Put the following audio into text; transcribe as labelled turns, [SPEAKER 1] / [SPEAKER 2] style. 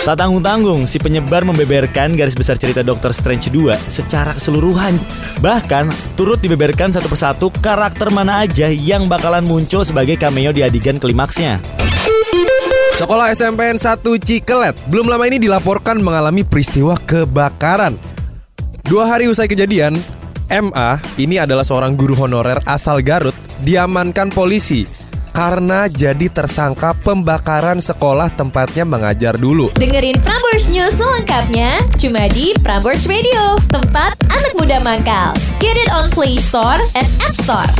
[SPEAKER 1] Tak tanggung-tanggung, si penyebar membeberkan garis besar cerita Doctor Strange 2 secara keseluruhan. Bahkan, turut dibeberkan satu persatu karakter mana aja yang bakalan muncul sebagai cameo di adegan klimaksnya.
[SPEAKER 2] Sekolah SMPN 1 Cikelet belum lama ini dilaporkan mengalami peristiwa kebakaran. Dua hari usai kejadian, MA ini adalah seorang guru honorer asal Garut diamankan polisi karena jadi tersangka pembakaran sekolah tempatnya mengajar dulu.
[SPEAKER 3] Dengerin Prambors News selengkapnya cuma di Prambors Radio, tempat anak muda mangkal. Get it on Play Store and App Store.